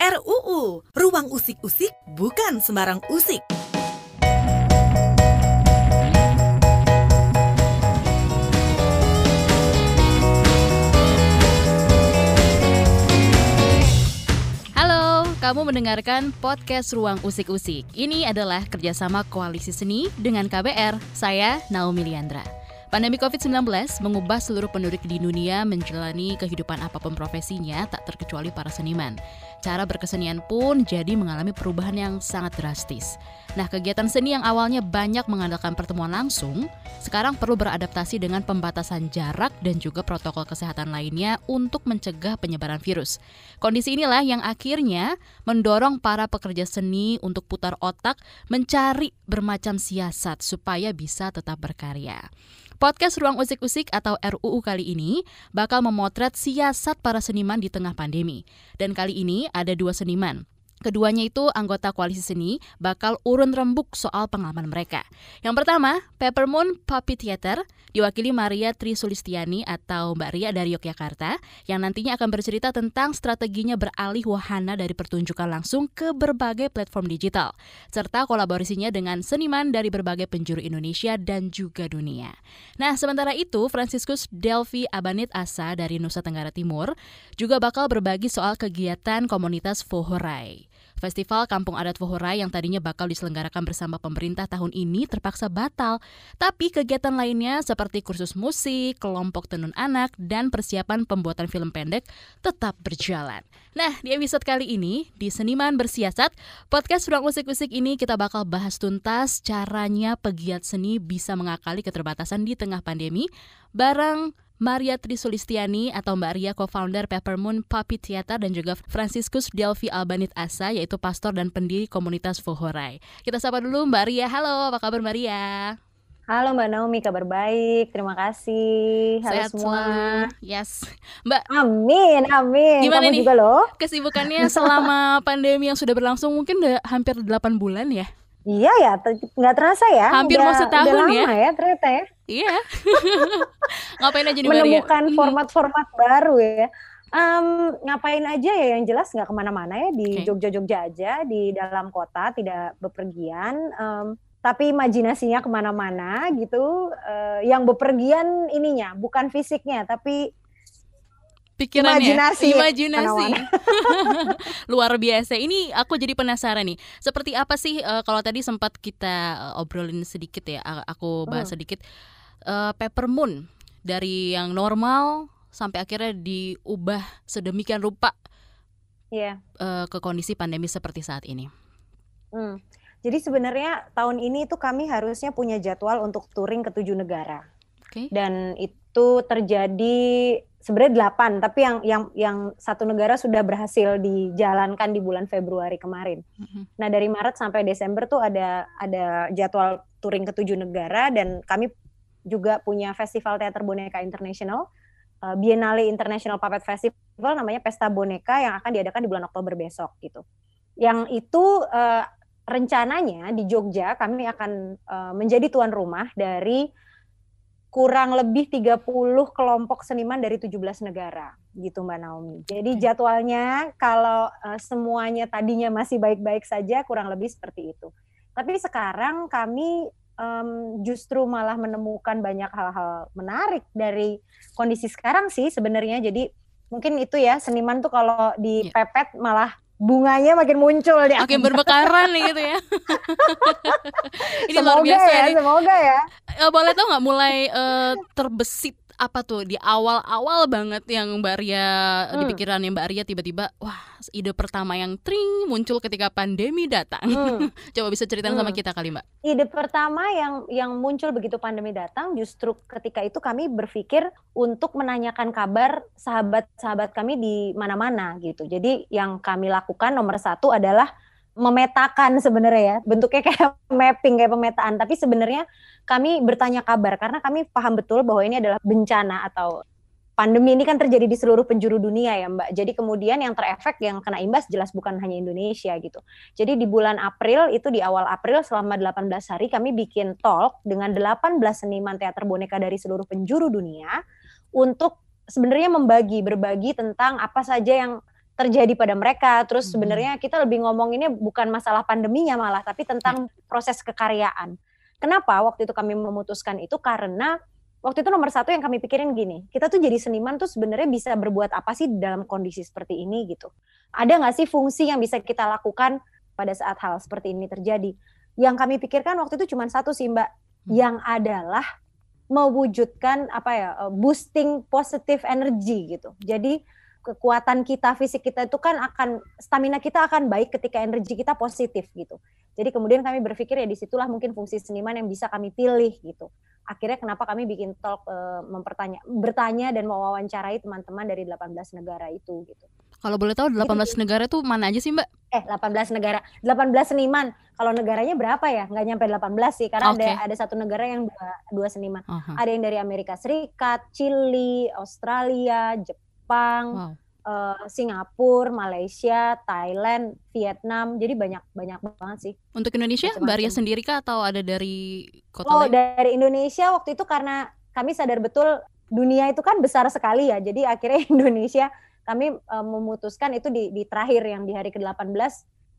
RUU, Ruang Usik-Usik bukan sembarang usik. Halo, kamu mendengarkan podcast Ruang Usik-Usik. Ini adalah kerjasama Koalisi Seni dengan KBR. Saya Naomi Liandra. Pandemi COVID-19 mengubah seluruh penduduk di dunia menjalani kehidupan apa pun profesinya, tak terkecuali para seniman. Cara berkesenian pun jadi mengalami perubahan yang sangat drastis. Nah, kegiatan seni yang awalnya banyak mengandalkan pertemuan langsung, sekarang perlu beradaptasi dengan pembatasan jarak dan juga protokol kesehatan lainnya untuk mencegah penyebaran virus. Kondisi inilah yang akhirnya mendorong para pekerja seni untuk putar otak mencari bermacam siasat supaya bisa tetap berkarya. Podcast Ruang Usik-Usik atau RUU kali ini bakal memotret siasat para seniman di tengah pandemi. Dan kali ini ada dua seniman, Keduanya itu anggota koalisi seni bakal urun rembuk soal pengalaman mereka. Yang pertama, Peppermoon Puppy Theater diwakili Maria Tri Sulistiani atau Mbak Ria dari Yogyakarta yang nantinya akan bercerita tentang strateginya beralih wahana dari pertunjukan langsung ke berbagai platform digital serta kolaborasinya dengan seniman dari berbagai penjuru Indonesia dan juga dunia. Nah, sementara itu Franciscus Delvi Abanit Asa dari Nusa Tenggara Timur juga bakal berbagi soal kegiatan komunitas Fohorai. Festival Kampung Adat Fohorai yang tadinya bakal diselenggarakan bersama pemerintah tahun ini terpaksa batal. Tapi kegiatan lainnya seperti kursus musik, kelompok tenun anak, dan persiapan pembuatan film pendek tetap berjalan. Nah, di episode kali ini, di Seniman Bersiasat, podcast Ruang Musik-Musik ini kita bakal bahas tuntas caranya pegiat seni bisa mengakali keterbatasan di tengah pandemi bareng Maria Trisulistiani atau Mbak Ria co-founder Peppermoon Puppy Theater dan juga Franciscus Delvi Albanit Asa yaitu pastor dan pendiri komunitas Fohorai. Kita sapa dulu Mbak Ria. Halo, apa kabar Mbak Ria? Halo Mbak Naomi, kabar baik. Terima kasih. Halo Sehat semua. selalu. Yes. Mbak, Amin, amin. Gimana Kamu nih? juga loh. kesibukannya selama pandemi yang sudah berlangsung mungkin udah hampir 8 bulan ya? Iya ya, nggak terasa ya. Hampir udah, mau setahun udah ya. lama ya ternyata ya. Iya. Ngapain aja nih Ria? Menemukan format-format baru ya. Em, ngapain aja ya yang jelas nggak ke mana-mana ya di. Jogja-Jogja aja di dalam kota tidak bepergian. Em, tapi imajinasinya ke mana-mana gitu. Eh, yang bepergian ininya bukan fisiknya tapi Pikirannya, Imajinasi. imajinasi. Luar biasa. Ini aku jadi penasaran nih. Seperti apa sih eh, kalau tadi sempat kita eh, obrolin sedikit ya, aku bahas Hmm. sedikit eh, Peppermoon dari yang normal sampai akhirnya diubah sedemikian rupa ya eh, ke kondisi pandemi seperti saat ini. Hmm. Jadi sebenarnya tahun ini tuh kami harusnya punya jadwal untuk touring ke tujuh negara Oke. dan itu terjadi sebenarnya delapan tapi yang yang yang satu negara sudah berhasil dijalankan di bulan Februari kemarin. Mhm. Nah dari Maret sampai Desember tuh ada ada jadwal touring ke tujuh negara dan kami juga punya festival teater boneka internasional eh, Biennale International Puppet Festival namanya Pesta Boneka yang akan diadakan di bulan Oktober besok gitu. Yang itu eh, rencananya di Jogja kami akan eh, menjadi tuan rumah dari kurang lebih 30 kelompok seniman dari 17 negara gitu Mbak Naomi. Jadi jadwalnya kalau eh, semuanya tadinya masih baik-baik saja kurang lebih seperti itu. Tapi sekarang kami em, justru malah menemukan banyak hal-hal menarik dari kondisi sekarang sih sebenarnya. Jadi mungkin itu ya seniman tuh kalau dipepet malah bunganya makin muncul di Makin berbekaran nih gitu ya. Ini luar semoga biasa ya, nih. semoga ya. Eh, boleh tau nggak mulai eh, terbesit apa tuh di awal-awal banget yang Mbak Ria di Hmm. pikirannya Mbak Ria tiba-tiba wah ide pertama yang tring muncul ketika pandemi datang. Hmm. Coba bisa ceritain sama Hmm. kita kali Mbak. ide pertama yang yang muncul begitu pandemi datang justru ketika itu kami berpikir untuk menanyakan kabar sahabat-sahabat kami di mana-mana gitu. Jadi yang kami lakukan nomor satu adalah memetakan sebenarnya ya bentuknya kayak mapping kayak pemetaan tapi sebenarnya kami bertanya kabar karena kami paham betul bahwa ini adalah bencana atau pandemi ini kan terjadi di seluruh penjuru dunia ya Mbak. Jadi kemudian yang terefek yang kena imbas jelas bukan hanya Indonesia gitu. Jadi di bulan April itu di awal April selama 18 hari kami bikin talk dengan 18 seniman teater boneka dari seluruh penjuru dunia untuk sebenarnya membagi berbagi tentang apa saja yang terjadi pada mereka. Terus Mhm. sebenarnya kita lebih ngomonginnya bukan masalah pandeminya malah, tapi tentang proses kekaryaan. Kenapa waktu itu kami memutuskan itu? Karena waktu itu nomor satu yang kami pikirin gini, kita tuh jadi seniman tuh sebenarnya bisa berbuat apa sih dalam kondisi seperti ini gitu. Ada nggak sih fungsi yang bisa kita lakukan pada saat hal seperti ini terjadi? Yang kami pikirkan waktu itu cuma satu sih Mbak, Hmm. yang adalah mewujudkan apa ya eh, boosting positive energy gitu. Jadi kekuatan kita fisik kita itu kan akan stamina kita akan baik ketika energi kita positif gitu. Jadi kemudian kami berpikir ya di situlah mungkin fungsi seniman yang bisa kami pilih gitu. Akhirnya kenapa kami bikin talk eh, mempertanya bertanya dan mewawancarai teman-teman dari 18 negara itu gitu. Kalau boleh tahu 18 negara tuh mana aja sih Mbak? Eh 18 negara, 18 seniman. Kalau negaranya berapa ya? Nggak nyampe 18 sih karena Oke. ada ada satu negara yang dua, dua seniman. Aha. Ada yang dari Amerika Serikat, Chili, Australia, Jepang, Wow. Eh, Singapura, Malaysia, Thailand, Vietnam. Jadi banyak banyak banget sih. Untuk Indonesia, Mbak Ria sendiri kah atau ada dari kota Oh, lain? dari Indonesia waktu itu karena kami sadar betul dunia itu kan besar sekali ya. Jadi akhirnya Indonesia kami eh, memutuskan itu di, di terakhir yang di hari ke-18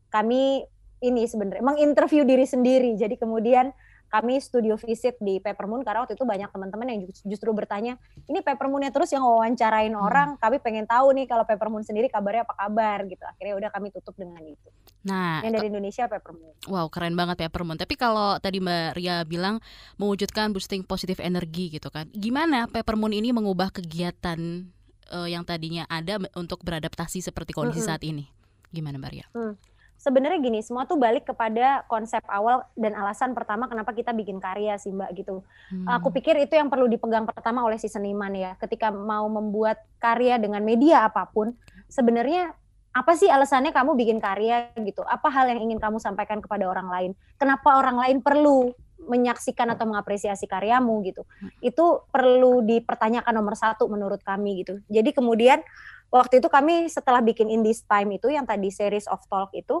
kami ini sebenarnya menginterview diri sendiri. Jadi kemudian kami studio visit di Peppermoon karena waktu itu banyak teman-teman yang ju- justru bertanya, ini Peppermoonnya terus yang wawancarain Hmm. orang, kami pengen tahu nih kalau Peppermoon sendiri kabarnya apa kabar gitu. Akhirnya udah kami tutup dengan itu. Nah, Yang dari Indonesia Peppermoon. wow keren banget Peppermoon. Tapi kalau tadi Mbak Ria bilang mewujudkan boosting positif energi gitu kan. Gimana Peppermoon ini mengubah kegiatan eh, yang tadinya ada untuk beradaptasi seperti kondisi Mm-mm. saat ini? Gimana Mbak Ria? Sebenarnya gini, semua tuh balik kepada konsep awal dan alasan pertama kenapa kita bikin karya sih Mbak gitu. Hmm. Aku pikir itu yang perlu dipegang pertama oleh si seniman ya. Ketika mau membuat karya dengan media apa pun, sebenarnya apa sih alasannya kamu bikin karya gitu? Apa hal yang ingin kamu sampaikan kepada orang lain? Kenapa orang lain perlu menyaksikan atau mengapresiasi karyamu gitu? Itu perlu dipertanyakan nomor satu menurut kami gitu. Jadi kemudian waktu itu kami setelah bikin in this time itu yang tadi series of talk itu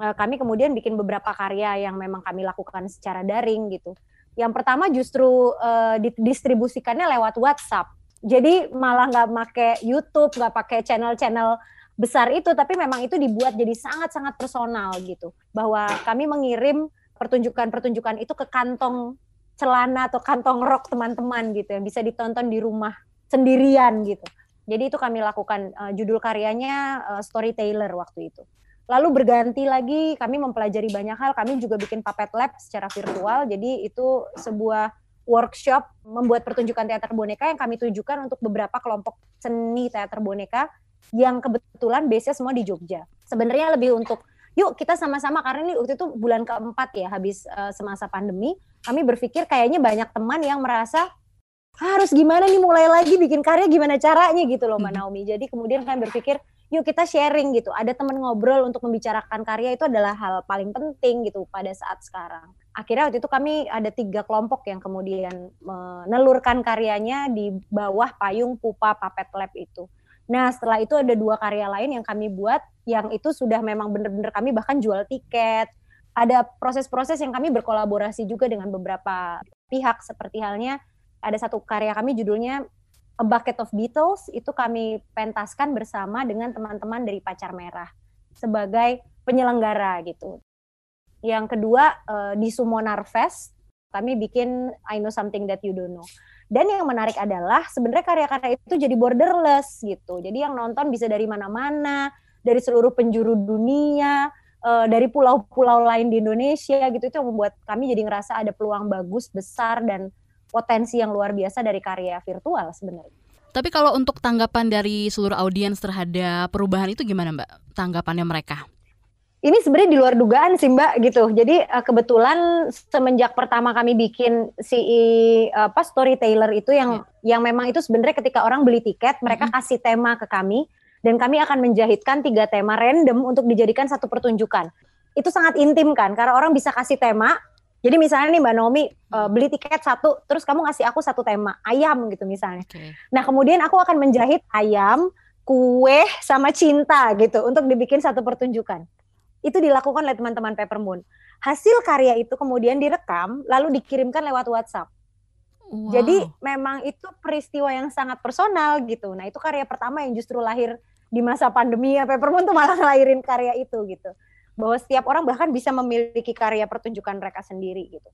eh, kami kemudian bikin beberapa karya yang memang kami lakukan secara daring gitu. Yang pertama justru eh, didistribusikannya lewat WhatsApp. Jadi malah nggak pakai YouTube, nggak pakai channel-channel besar itu, tapi memang itu dibuat jadi sangat-sangat personal gitu. Bahwa kami mengirim pertunjukan-pertunjukan itu ke kantong celana atau kantong rok teman-teman gitu yang bisa ditonton di rumah sendirian gitu. Jadi itu kami lakukan eh, judul karyanya eh, Storyteller waktu itu. Lalu berganti lagi kami mempelajari banyak hal, kami juga bikin puppet lab secara virtual. Jadi itu sebuah workshop membuat pertunjukan teater boneka yang kami tujukan untuk beberapa kelompok seni teater boneka yang kebetulan base-nya semua di Jogja. Sebenarnya lebih untuk yuk kita sama-sama karena ini waktu itu bulan keempat ya habis eh, semasa pandemi, kami berpikir kayaknya banyak teman yang merasa harus gimana nih mulai lagi bikin karya gimana caranya gitu loh Mbak Mhm. Naomi. Jadi kemudian kami berpikir yuk kita sharing gitu. Ada teman ngobrol untuk membicarakan karya itu adalah hal paling penting gitu pada saat sekarang. Akhirnya waktu itu kami ada tiga kelompok yang kemudian menelurkan karyanya di bawah payung Pupa Puppet Lab itu. Nah setelah itu ada dua karya lain yang kami buat yang itu sudah memang benar-benar kami bahkan jual tiket. Ada proses-proses yang kami berkolaborasi juga dengan beberapa pihak seperti halnya ada satu karya kami judulnya A Bucket of Beatles itu kami pentaskan bersama dengan teman-teman dari Pacar Merah sebagai penyelenggara gitu. Yang kedua eh, di Sumonar Fest kami bikin I Know Something That You Don't Know. Dan yang menarik adalah sebenarnya karya-karya itu jadi borderless gitu. Jadi yang nonton bisa dari mana-mana, dari seluruh penjuru dunia, eh, dari pulau-pulau lain di Indonesia gitu. Itu yang membuat kami jadi ngerasa ada peluang bagus, besar dan potensi yang luar biasa dari karya virtual sebenarnya. Tapi kalau untuk tanggapan dari seluruh audiens terhadap perubahan itu gimana Mbak? Tanggapannya mereka? Ini sebenarnya di luar dugaan sih Mbak gitu. Jadi eh, kebetulan semenjak pertama kami bikin si apa storyteller itu yang yang memang itu sebenarnya ketika orang beli tiket mereka Mhm. kasih tema ke kami dan kami akan menjahitkan tiga tema random untuk dijadikan satu pertunjukan. Itu sangat intim kan karena orang bisa kasih tema. Jadi misalnya nih Mbak Naomi eh, beli tiket satu terus kamu ngasih aku satu tema ayam gitu misalnya. Oke. Nah, kemudian aku akan menjahit ayam, kue, sama cinta gitu untuk dibikin satu pertunjukan. Itu dilakukan oleh teman-teman Peppermoon. Hasil karya itu kemudian direkam, lalu dikirimkan lewat WhatsApp. Wow. Jadi memang itu peristiwa yang sangat personal gitu. Nah, itu karya pertama yang justru lahir di masa pandemi ya Peppermoon tuh malah ngelahirin karya itu gitu bahwa setiap orang bahkan bisa memiliki karya pertunjukan mereka sendiri gitu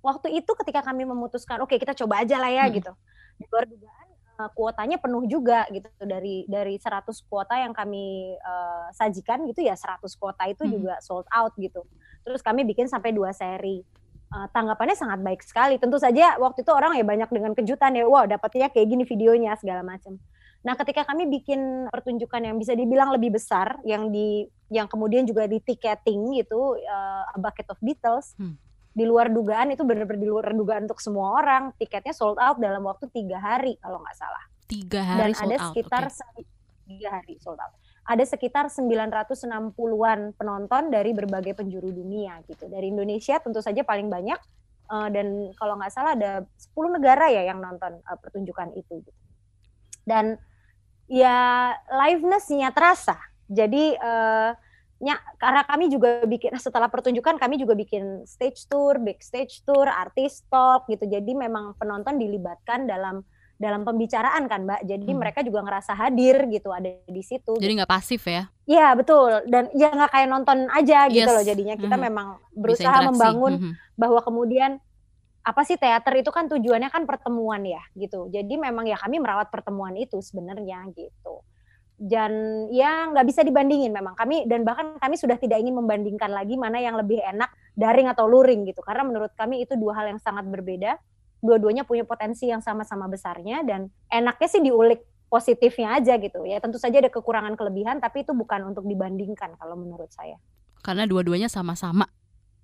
waktu itu ketika kami memutuskan oke okay, kita coba aja lah ya hmm. gitu di luar dugaan uh, kuotanya penuh juga gitu. Dari dari 100 kuota yang kami uh, sajikan gitu ya 100 kuota itu hmm. juga sold out gitu. Terus kami bikin sampai dua seri. Uh, tanggapannya sangat baik sekali. Tentu saja waktu itu orang ya banyak dengan kejutan ya. Wow dapatnya kayak gini videonya segala macam. Nah, ketika kami bikin pertunjukan yang bisa dibilang lebih besar, yang di yang kemudian juga di ticketing gitu, uh, a bucket of Beatles, hmm di luar dugaan itu benar-benar di luar dugaan untuk semua orang. Tiketnya sold out dalam waktu tiga hari kalau nggak salah. Tiga hari dan ada sekitar okay. tiga hari sold out. Ada sekitar 960-an penonton dari berbagai penjuru dunia gitu. Dari Indonesia tentu saja paling banyak uh, dan kalau nggak salah ada 10 negara ya yang nonton uh, pertunjukan itu gitu. dan ya livenessnya terasa. Jadi uh, ya karena kami juga bikin setelah pertunjukan kami juga bikin stage tour, backstage tour, artis talk gitu. Jadi memang penonton dilibatkan dalam dalam pembicaraan kan Mbak. Jadi hmm. mereka juga ngerasa hadir gitu ada di situ. Jadi nggak pasif ya? Iya betul dan ya nggak kayak nonton aja gitu yes. loh jadinya kita hmm. memang berusaha membangun hmm. bahwa kemudian apa sih teater itu kan tujuannya kan pertemuan ya gitu. Jadi memang ya kami merawat pertemuan itu sebenarnya gitu dan ya nggak bisa dibandingin memang. Kami dan bahkan kami sudah tidak ingin membandingkan lagi mana yang lebih enak daring atau luring gitu. Karena menurut kami itu dua hal yang sangat berbeda. Dua-duanya punya potensi yang sama-sama besarnya dan enaknya sih diulik positifnya aja gitu. Ya tentu saja ada kekurangan kelebihan tapi itu bukan untuk dibandingkan kalau menurut saya. Karena dua-duanya sama-sama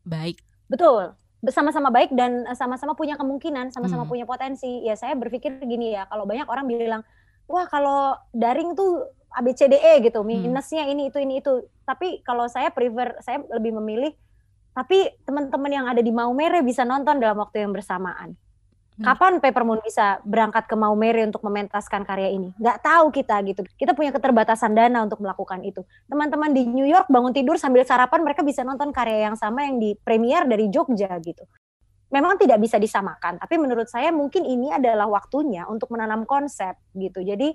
baik. Betul. Sama-sama baik dan eh, sama-sama punya kemungkinan sama-sama hmm. punya potensi. Ya saya berpikir gini ya kalau banyak orang bilang wah kalau daring tuh ABCDE gitu, hmm. minusnya hmm. ini itu ini itu. Tapi kalau saya prefer saya lebih memilih tapi teman-teman yang ada di Maumere bisa nonton dalam waktu yang bersamaan. Hmm. Kapan Peppermoon bisa berangkat ke Maumere untuk mementaskan karya ini? Gak tahu kita gitu. Kita punya keterbatasan dana untuk melakukan itu. Teman-teman di New York bangun tidur sambil sarapan mereka bisa nonton karya yang sama yang di premier dari Jogja gitu. Memang tidak bisa disamakan, tapi menurut saya mungkin ini adalah waktunya untuk menanam konsep gitu. Jadi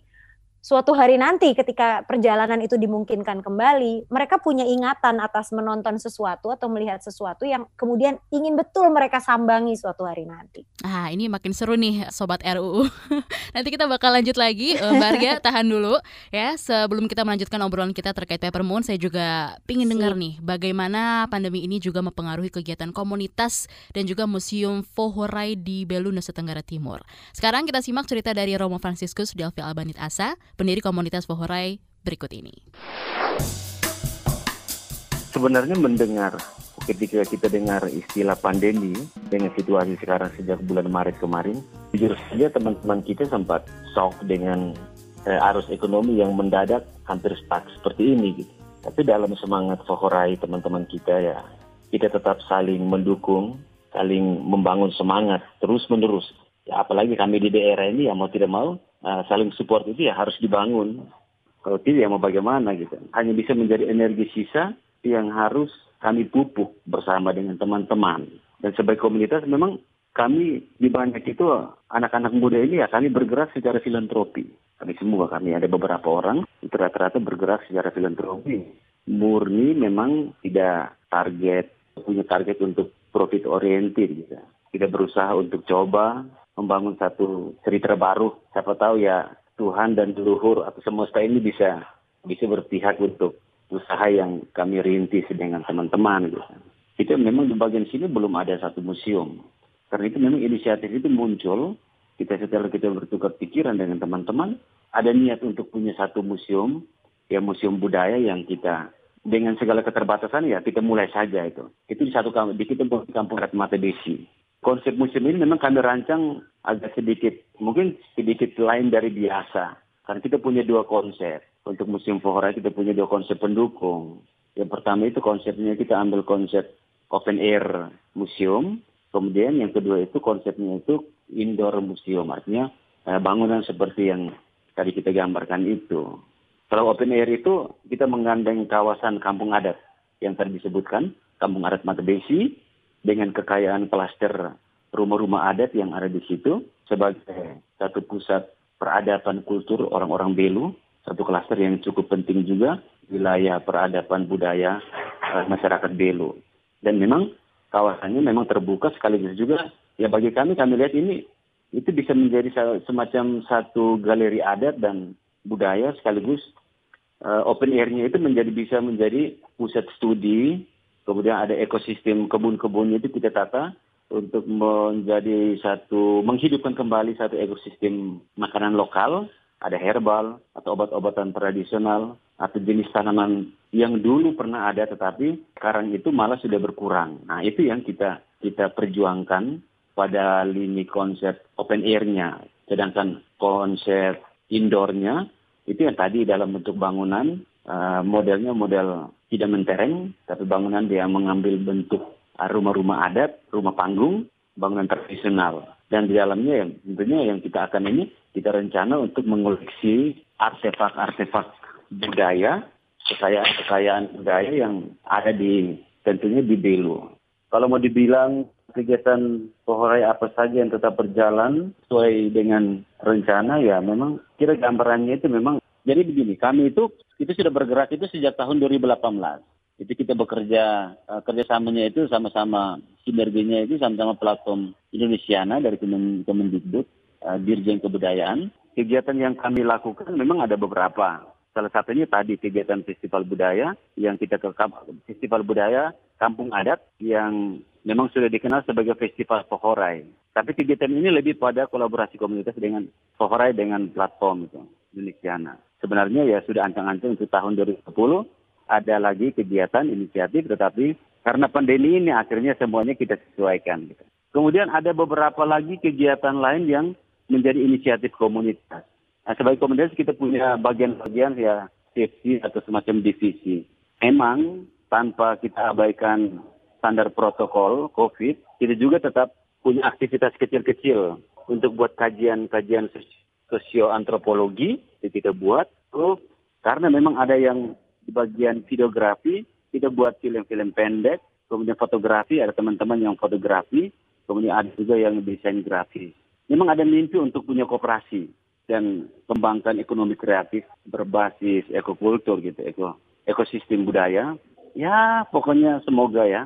suatu hari nanti ketika perjalanan itu dimungkinkan kembali, mereka punya ingatan atas menonton sesuatu atau melihat sesuatu yang kemudian ingin betul mereka sambangi suatu hari nanti. Ah, ini makin seru nih sobat RUU. nanti kita bakal lanjut lagi, Mbak Arga, tahan dulu ya. Sebelum kita melanjutkan obrolan kita terkait Peppermoon, saya juga pingin dengar nih bagaimana pandemi ini juga mempengaruhi kegiatan komunitas dan juga Museum Fohorai di Belu Nusa Tenggara Timur. Sekarang kita simak cerita dari Romo Franciscus Delvi Albanit Asa, pendiri komunitas Pohorai berikut ini. Sebenarnya mendengar ketika kita dengar istilah pandemi dengan situasi sekarang sejak bulan Maret kemarin, jujur saja teman-teman kita sempat shock dengan eh, arus ekonomi yang mendadak hampir stuck seperti ini gitu. Tapi dalam semangat Fohorai teman-teman kita ya, kita tetap saling mendukung, saling membangun semangat terus menerus. Ya, apalagi kami di daerah ini ya mau tidak mau uh, saling support itu ya harus dibangun. Kalau tidak ya mau bagaimana gitu. Hanya bisa menjadi energi sisa yang harus kami pupuk bersama dengan teman-teman. Dan sebagai komunitas memang kami di banyak itu anak-anak muda ini ya kami bergerak secara filantropi. Kami semua kami ada beberapa orang rata-rata bergerak secara filantropi. Murni memang tidak target punya target untuk profit oriented gitu. Kita berusaha untuk coba membangun satu cerita baru. Siapa tahu ya Tuhan dan leluhur atau semesta ini bisa bisa berpihak untuk usaha yang kami rintis dengan teman-teman gitu. Itu memang di bagian sini belum ada satu museum. Karena itu memang inisiatif itu muncul kita setelah kita bertukar pikiran dengan teman-teman ada niat untuk punya satu museum ya museum budaya yang kita dengan segala keterbatasan ya kita mulai saja itu. Itu di satu kampung di kita kampung Ratmata Desi konsep museum ini memang kami rancang agak sedikit, mungkin sedikit lain dari biasa. Karena kita punya dua konsep. Untuk Museum Fohora kita punya dua konsep pendukung. Yang pertama itu konsepnya kita ambil konsep open air museum. Kemudian yang kedua itu konsepnya itu indoor museum. Artinya eh, bangunan seperti yang tadi kita gambarkan itu. Kalau open air itu kita menggandeng kawasan kampung adat yang tadi disebutkan, kampung adat Matebesi, dengan kekayaan klaster rumah-rumah adat yang ada di situ sebagai satu pusat peradaban kultur orang-orang Belu satu klaster yang cukup penting juga wilayah peradaban budaya uh, masyarakat Belu. Dan memang kawasannya memang terbuka sekaligus juga ya bagi kami kami lihat ini itu bisa menjadi semacam satu galeri adat dan budaya sekaligus uh, open air-nya itu menjadi bisa menjadi pusat studi kemudian ada ekosistem kebun-kebunnya itu kita tata untuk menjadi satu menghidupkan kembali satu ekosistem makanan lokal ada herbal atau obat-obatan tradisional atau jenis tanaman yang dulu pernah ada tetapi sekarang itu malah sudah berkurang. Nah itu yang kita kita perjuangkan pada lini konsep open air-nya. Sedangkan konsep indoor-nya itu yang tadi dalam bentuk bangunan uh, modelnya model tidak mentereng tapi bangunan dia mengambil bentuk rumah-rumah adat, rumah panggung, bangunan tradisional. Dan di dalamnya yang tentunya yang kita akan ini kita rencana untuk mengoleksi artefak-artefak budaya, kekayaan-kekayaan budaya yang ada di tentunya di Belu. Kalau mau dibilang kegiatan Pohorai apa saja yang tetap berjalan sesuai dengan rencana ya memang kira gambarannya itu memang jadi begini kami itu itu sudah bergerak itu sejak tahun 2018 itu kita bekerja uh, kerjasamanya itu sama-sama sinerginya itu sama-sama platform Indonesiana dari Kemendikbud uh, Dirjen Kebudayaan kegiatan yang kami lakukan memang ada beberapa salah satunya tadi kegiatan festival budaya yang kita ke festival budaya kampung adat yang memang sudah dikenal sebagai festival Pohorai. Tapi kegiatan ini lebih pada kolaborasi komunitas dengan Pohorai dengan platform itu, Indonesiana. Sebenarnya ya sudah ancang-ancang untuk tahun 2010 ada lagi kegiatan inisiatif tetapi karena pandemi ini akhirnya semuanya kita sesuaikan. Gitu. Kemudian ada beberapa lagi kegiatan lain yang menjadi inisiatif komunitas. Nah, sebagai komunitas kita punya bagian-bagian ya safety atau semacam divisi. Memang tanpa kita abaikan standar protokol COVID, kita juga tetap punya aktivitas kecil-kecil untuk buat kajian-kajian sosioantropologi yang kita buat. Oh, karena memang ada yang di bagian videografi, kita buat film-film pendek, kemudian fotografi, ada teman-teman yang fotografi, kemudian ada juga yang desain grafis. Memang ada mimpi untuk punya kooperasi dan kembangkan ekonomi kreatif berbasis ekokultur gitu, eko, ekosistem budaya. Ya, pokoknya semoga ya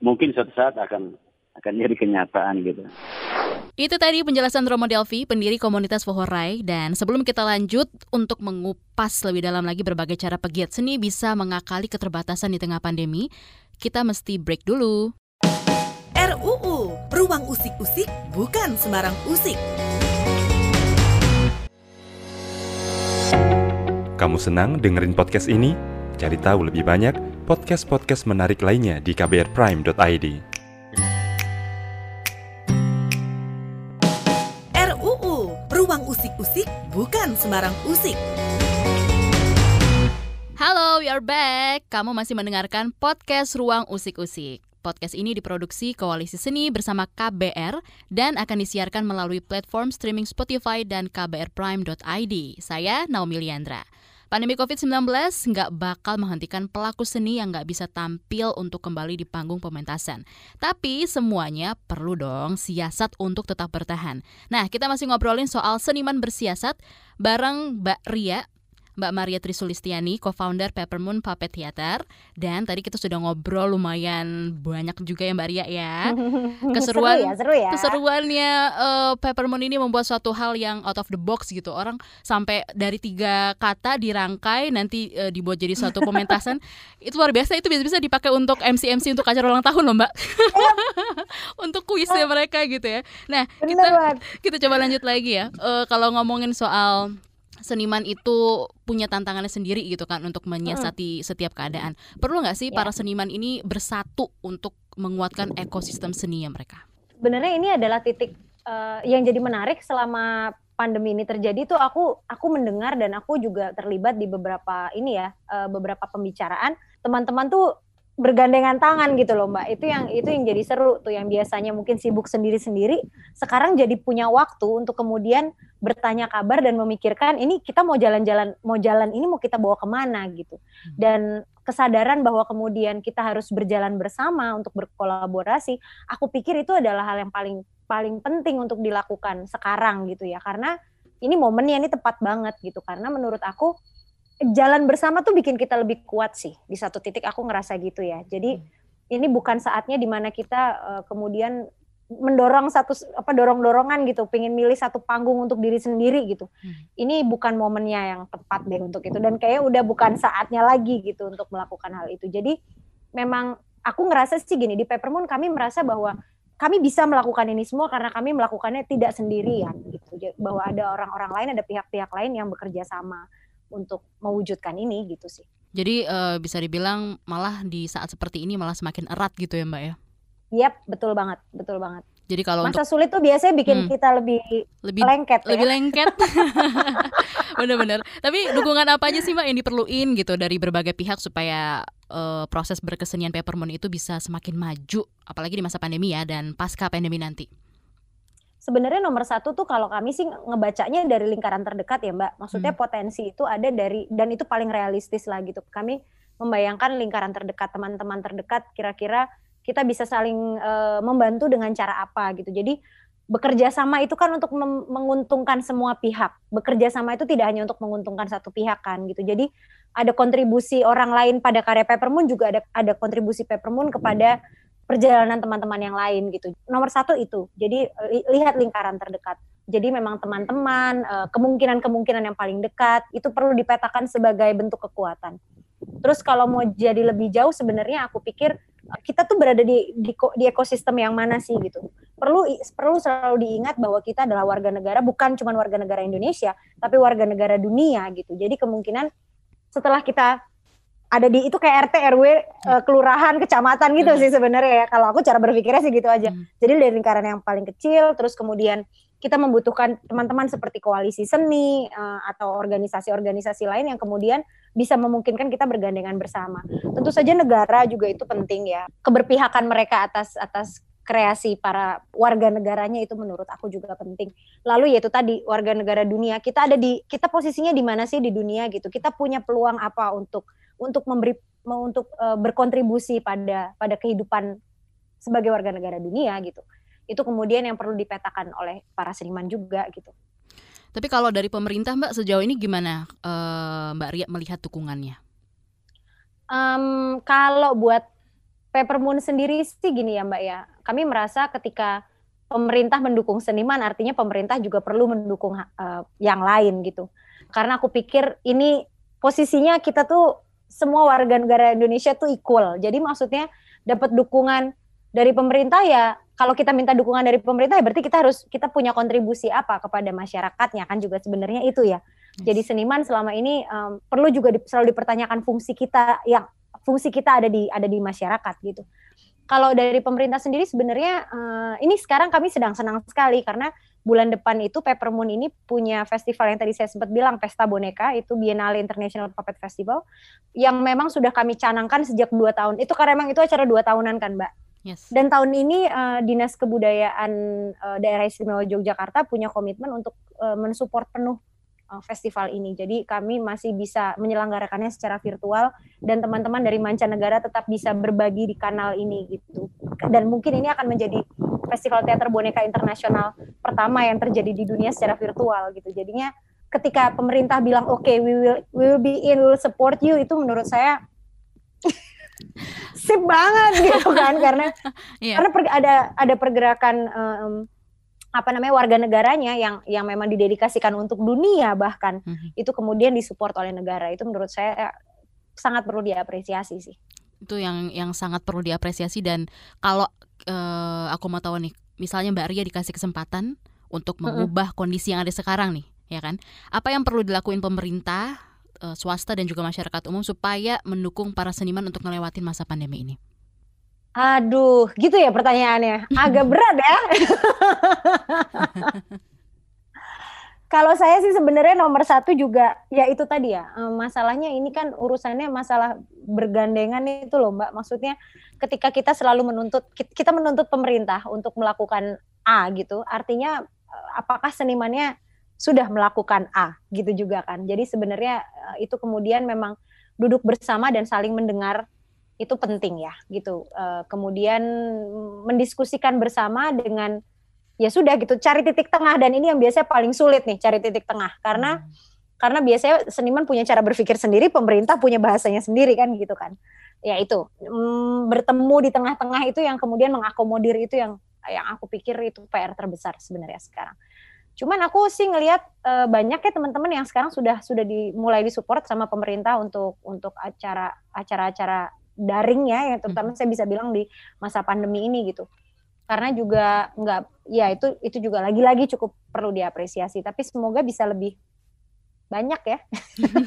mungkin suatu saat akan akan jadi kenyataan gitu. Itu tadi penjelasan Romo Delvi, pendiri komunitas Fohorai. Dan sebelum kita lanjut untuk mengupas lebih dalam lagi berbagai cara pegiat seni bisa mengakali keterbatasan di tengah pandemi, kita mesti break dulu. RUU, Ruang Usik-Usik bukan sembarang usik. Kamu senang dengerin podcast ini? Cari tahu lebih banyak podcast-podcast menarik lainnya di kbrprime.id. bukan sembarang usik. Halo, we are back. Kamu masih mendengarkan podcast Ruang Usik-Usik. Podcast ini diproduksi Koalisi Seni bersama KBR dan akan disiarkan melalui platform streaming Spotify dan kbrprime.id. Saya Naomi Liandra. Pandemi COVID-19 nggak bakal menghentikan pelaku seni yang nggak bisa tampil untuk kembali di panggung pementasan. Tapi semuanya perlu dong siasat untuk tetap bertahan. Nah, kita masih ngobrolin soal seniman bersiasat bareng Mbak Ria Mbak Maria Trisulistiani, co-founder Peppermoon Puppet Theater. Dan tadi kita sudah ngobrol lumayan banyak juga ya Mbak Ria ya. Keseruan, seru ya, seru ya. Keseruannya uh, Peppermoon ini membuat suatu hal yang out of the box gitu. Orang sampai dari tiga kata dirangkai nanti uh, dibuat jadi suatu pementasan. itu luar biasa. Itu bisa-bisa dipakai untuk MC-MC untuk acara ulang tahun loh Mbak. untuk kuisnya mereka gitu ya. Nah kita kita coba lanjut lagi ya. Uh, kalau ngomongin soal seniman itu punya tantangannya sendiri gitu kan untuk menyiasati hmm. setiap keadaan. Perlu nggak sih ya. para seniman ini bersatu untuk menguatkan ekosistem seni mereka? Sebenarnya ini adalah titik uh, yang jadi menarik selama pandemi ini terjadi tuh aku aku mendengar dan aku juga terlibat di beberapa ini ya uh, beberapa pembicaraan teman-teman tuh bergandengan tangan gitu loh mbak. Itu yang itu yang jadi seru tuh yang biasanya mungkin sibuk sendiri-sendiri sekarang jadi punya waktu untuk kemudian bertanya kabar dan memikirkan ini kita mau jalan-jalan mau jalan ini mau kita bawa ke mana? gitu. Hmm. dan kesadaran bahwa kemudian kita harus berjalan bersama untuk berkolaborasi aku pikir itu adalah hal yang paling paling penting untuk dilakukan sekarang gitu ya. Karena ini momennya ini tepat banget gitu. Karena menurut aku jalan bersama tuh bikin kita lebih kuat sih. Di satu titik aku ngerasa gitu ya. Jadi hmm. ini bukan saatnya di mana kita uh, kemudian mendorong satu apa dorong-dorongan gitu, pengen milih satu panggung untuk diri sendiri gitu. Hmm. Ini bukan momennya yang tepat deh untuk itu dan kayaknya udah bukan saatnya lagi gitu untuk melakukan hal itu. Jadi memang aku ngerasa sih gini di Peppermoon kami merasa bahwa kami bisa melakukan ini semua karena kami melakukannya tidak sendirian gitu. Bahwa ada orang-orang lain, ada pihak-pihak lain yang bekerja sama untuk mewujudkan ini gitu sih. Jadi uh, bisa dibilang malah di saat seperti ini malah semakin erat gitu ya Mbak ya? Yap, betul banget, betul banget. Jadi kalau masa untuk, sulit tuh biasanya bikin hmm, kita lebih lebih lengket, lebih ya? lengket. Bener-bener. Tapi dukungan apa aja sih mbak yang diperluin gitu dari berbagai pihak supaya uh, proses berkesenian Peppermint itu bisa semakin maju, apalagi di masa pandemi ya dan pasca pandemi nanti. Sebenarnya nomor satu tuh kalau kami sih ngebacanya dari lingkaran terdekat ya mbak. Maksudnya hmm. potensi itu ada dari dan itu paling realistis lah gitu. Kami membayangkan lingkaran terdekat teman-teman terdekat kira-kira kita bisa saling uh, membantu dengan cara apa gitu. Jadi bekerja sama itu kan untuk menguntungkan semua pihak. Bekerja sama itu tidak hanya untuk menguntungkan satu pihak kan gitu. Jadi ada kontribusi orang lain pada karya Peppermoon juga ada ada kontribusi Peppermoon kepada perjalanan teman-teman yang lain gitu. Nomor satu itu. Jadi lihat lingkaran terdekat. Jadi memang teman-teman eh, kemungkinan-kemungkinan yang paling dekat itu perlu dipetakan sebagai bentuk kekuatan. Terus kalau mau jadi lebih jauh sebenarnya aku pikir kita tuh berada di, di di ekosistem yang mana sih gitu. Perlu perlu selalu diingat bahwa kita adalah warga negara bukan cuma warga negara Indonesia, tapi warga negara dunia gitu. Jadi kemungkinan setelah kita ada di itu kayak RT RW uh, eh, kelurahan kecamatan gitu hmm. sih sebenarnya ya kalau aku cara berpikirnya sih gitu aja hmm. jadi dari lingkaran yang paling kecil terus kemudian kita membutuhkan teman-teman seperti koalisi seni uh, atau organisasi-organisasi lain yang kemudian bisa memungkinkan kita bergandengan bersama. Tentu saja negara juga itu penting ya. Keberpihakan mereka atas atas kreasi para warga negaranya itu menurut aku juga penting. Lalu yaitu tadi warga negara dunia, kita ada di kita posisinya di mana sih di dunia gitu. Kita punya peluang apa untuk untuk memberi untuk uh, berkontribusi pada pada kehidupan sebagai warga negara dunia gitu. Itu kemudian yang perlu dipetakan oleh para seniman juga gitu. Tapi kalau dari pemerintah Mbak sejauh ini gimana uh, Mbak Ria melihat dukungannya? Um, kalau buat Peppermoon sendiri sih gini ya Mbak ya, kami merasa ketika pemerintah mendukung seniman artinya pemerintah juga perlu mendukung uh, yang lain gitu. Karena aku pikir ini posisinya kita tuh semua warga negara Indonesia tuh equal. Jadi maksudnya dapat dukungan dari pemerintah ya kalau kita minta dukungan dari pemerintah ya berarti kita harus kita punya kontribusi apa kepada masyarakatnya kan juga sebenarnya itu ya. Yes. Jadi seniman selama ini um, perlu juga di, selalu dipertanyakan fungsi kita yang fungsi kita ada di ada di masyarakat gitu. Kalau dari pemerintah sendiri sebenarnya uh, ini sekarang kami sedang senang sekali karena bulan depan itu Peppermoon ini punya festival yang tadi saya sempat bilang Pesta Boneka itu Biennale International Puppet Festival yang memang sudah kami canangkan sejak dua tahun. Itu karena memang itu acara dua tahunan kan, Mbak. Yes. Dan tahun ini uh, Dinas Kebudayaan uh, Daerah Istimewa Yogyakarta punya komitmen untuk uh, mensupport penuh uh, festival ini. Jadi kami masih bisa menyelenggarakannya secara virtual dan teman-teman dari mancanegara tetap bisa berbagi di kanal ini gitu. Dan mungkin ini akan menjadi festival teater boneka internasional pertama yang terjadi di dunia secara virtual gitu. Jadinya ketika pemerintah bilang oke okay, we will we will be in, we will support you itu menurut saya sip banget gitu kan karena yeah. karena per, ada ada pergerakan um, apa namanya warga negaranya yang yang memang didedikasikan untuk dunia bahkan mm-hmm. itu kemudian disupport oleh negara itu menurut saya sangat perlu diapresiasi sih itu yang yang sangat perlu diapresiasi dan kalau uh, aku mau tahu nih misalnya Mbak Ria dikasih kesempatan untuk mengubah mm-hmm. kondisi yang ada sekarang nih ya kan apa yang perlu dilakuin pemerintah uh, swasta dan juga masyarakat umum supaya mendukung para seniman untuk melewati masa pandemi ini? Aduh, gitu ya pertanyaannya. Agak berat ya. Kalau saya sih sebenarnya nomor satu juga ya itu tadi ya masalahnya ini kan urusannya masalah bergandengan itu loh mbak. Maksudnya ketika kita selalu menuntut kita menuntut pemerintah untuk melakukan A gitu, artinya apakah senimannya sudah melakukan A gitu juga kan. Jadi sebenarnya eh, itu kemudian memang duduk bersama dan saling mendengar itu penting ya gitu. Uh, kemudian mendiskusikan bersama dengan ya sudah gitu cari titik tengah dan ini yang biasanya paling sulit nih cari titik tengah karena karena biasanya seniman punya cara berpikir sendiri, pemerintah punya bahasanya sendiri kan gitu kan. Ya itu mm, bertemu di tengah-tengah itu yang kemudian mengakomodir itu yang yang aku pikir itu PR terbesar sebenarnya sekarang. Cuman aku sih ngelihat e, banyak ya teman-teman yang sekarang sudah sudah dimulai disupport sama pemerintah untuk untuk acara acara-acara daring ya, yang terutama saya bisa bilang di masa pandemi ini gitu. Karena juga nggak ya itu itu juga lagi-lagi cukup perlu diapresiasi. Tapi semoga bisa lebih banyak ya.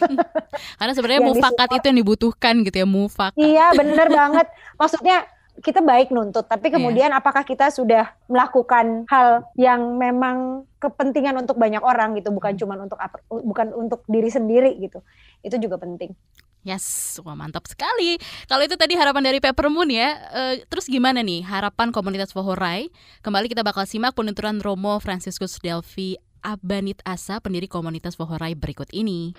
Karena sebenarnya mufakat itu yang dibutuhkan gitu ya, mufakat. Iya, bener banget. Maksudnya kita baik nuntut, tapi iya. kemudian yeah. apakah kita sudah melakukan hal yang memang kepentingan untuk banyak orang gitu, bukan hmm. cuma untuk bukan untuk diri sendiri gitu. Itu juga penting. Yes, wah mantap sekali. Kalau itu tadi harapan dari Peppermoon ya, uh, terus gimana nih harapan komunitas Fohorai? Kembali kita bakal simak penuturan Romo Franciscus Delvi Abanit Asa, pendiri komunitas Fohorai berikut ini.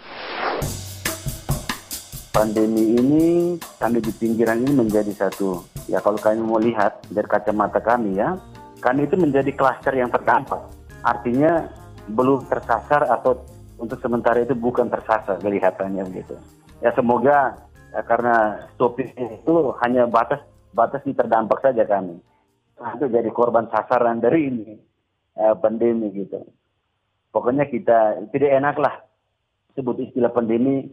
Pandemi ini, kami di pinggiran ini menjadi satu, ya kalau kami mau lihat dari kacamata kami ya, kami itu menjadi klaster yang terdampak. Artinya belum tersasar atau untuk sementara itu bukan tersasar kelihatannya begitu. Ya semoga ya, karena topik itu hanya batas batas di terdampak saja kami. Itu jadi korban sasaran dari ini eh, pandemi gitu pokoknya kita tidak enak lah sebut istilah pandemi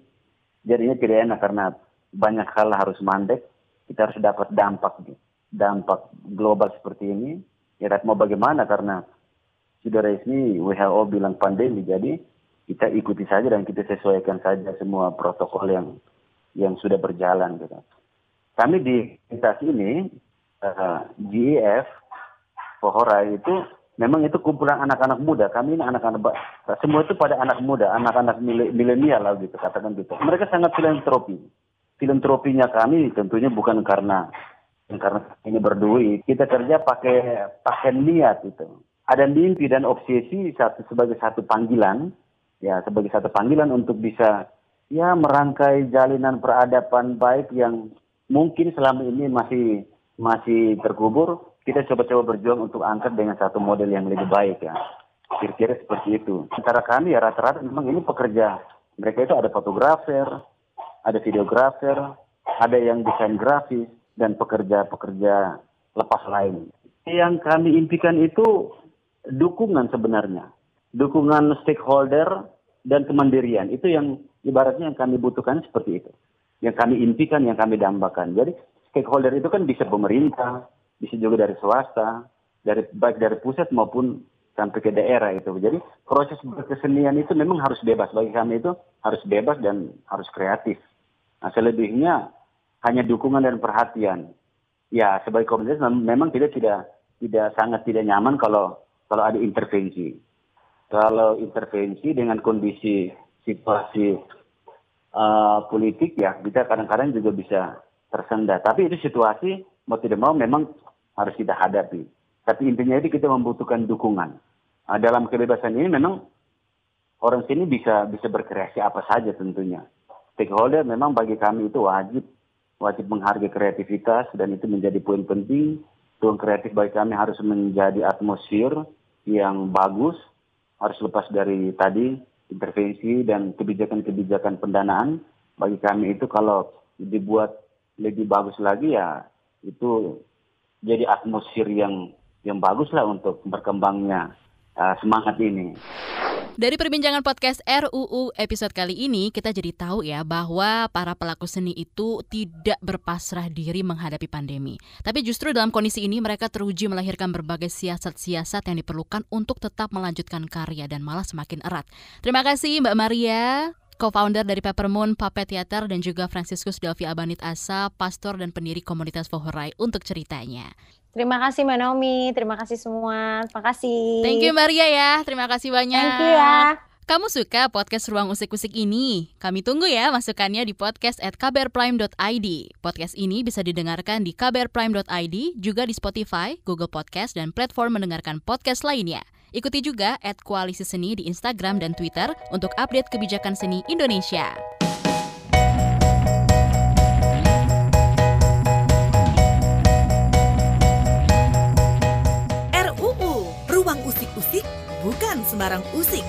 jadinya tidak enak karena banyak hal harus mandek. Kita harus dapat dampak dampak global seperti ini. Ya mau bagaimana? Karena sudah resmi WHO bilang pandemi. Jadi kita ikuti saja dan kita sesuaikan saja semua protokol yang yang sudah berjalan gitu. Kami di komunitas ini uh, GEF Pohora itu memang itu kumpulan anak-anak muda. Kami ini anak-anak semua itu pada anak muda, anak-anak milenial lah gitu katakan gitu. Mereka sangat filantropi. Filantropinya kami tentunya bukan karena karena ini berduit. Kita kerja pakai pakai niat itu. Ada mimpi dan obsesi satu sebagai satu panggilan, ya sebagai satu panggilan untuk bisa ya merangkai jalinan peradaban baik yang mungkin selama ini masih masih terkubur kita coba-coba berjuang untuk angkat dengan satu model yang lebih baik ya. Kira-kira seperti itu. Antara kami ya rata-rata memang ini pekerja. Mereka itu ada fotografer, ada videografer, ada yang desain grafis, dan pekerja-pekerja lepas lain. Yang kami impikan itu dukungan sebenarnya. Dukungan stakeholder dan kemandirian. Itu yang ibaratnya yang kami butuhkan seperti itu. Yang kami impikan, yang kami dambakan. Jadi stakeholder itu kan bisa pemerintah, bisa juga dari swasta, dari baik dari pusat maupun sampai ke daerah itu. Jadi proses berkesenian itu memang harus bebas bagi kami itu harus bebas dan harus kreatif. Nah selebihnya hanya dukungan dan perhatian. Ya sebagai komunitas memang tidak tidak tidak sangat tidak nyaman kalau kalau ada intervensi. Kalau intervensi dengan kondisi situasi uh, politik ya kita kadang-kadang juga bisa tersendat. Tapi itu situasi mau tidak mau memang harus kita hadapi. Tapi intinya itu kita membutuhkan dukungan. Nah, dalam kebebasan ini memang orang sini bisa bisa berkreasi apa saja tentunya. Stakeholder memang bagi kami itu wajib wajib menghargai kreativitas dan itu menjadi poin penting. Ruang kreatif bagi kami harus menjadi atmosfer yang bagus, harus lepas dari tadi intervensi dan kebijakan-kebijakan pendanaan. Bagi kami itu kalau dibuat lebih bagus lagi ya itu jadi atmosfer yang yang bagus lah untuk berkembangnya uh, semangat ini. Dari perbincangan podcast RUU episode kali ini, kita jadi tahu ya bahwa para pelaku seni itu tidak berpasrah diri menghadapi pandemi. Tapi justru dalam kondisi ini mereka teruji melahirkan berbagai siasat-siasat yang diperlukan untuk tetap melanjutkan karya dan malah semakin erat. Terima kasih Mbak Maria, co-founder dari Peppermoon Puppet Theater dan juga Franciscus Delvi Abanit Asa, pastor dan pendiri komunitas Fohorai untuk ceritanya. Terima kasih Mbak Naomi, terima kasih semua, terima kasih. Thank you Maria ya, terima kasih banyak. Thank you ya. Kamu suka podcast Ruang Usik-Usik ini? Kami tunggu ya masukannya di podcast at kbrprime.id. Podcast ini bisa didengarkan di kbrprime.id, juga di Spotify, Google Podcast, dan platform mendengarkan podcast lainnya. Ikuti juga at Koalisi Seni di Instagram dan Twitter untuk update kebijakan seni Indonesia. RUU Ruang Usik-Usik bukan sembarang usik.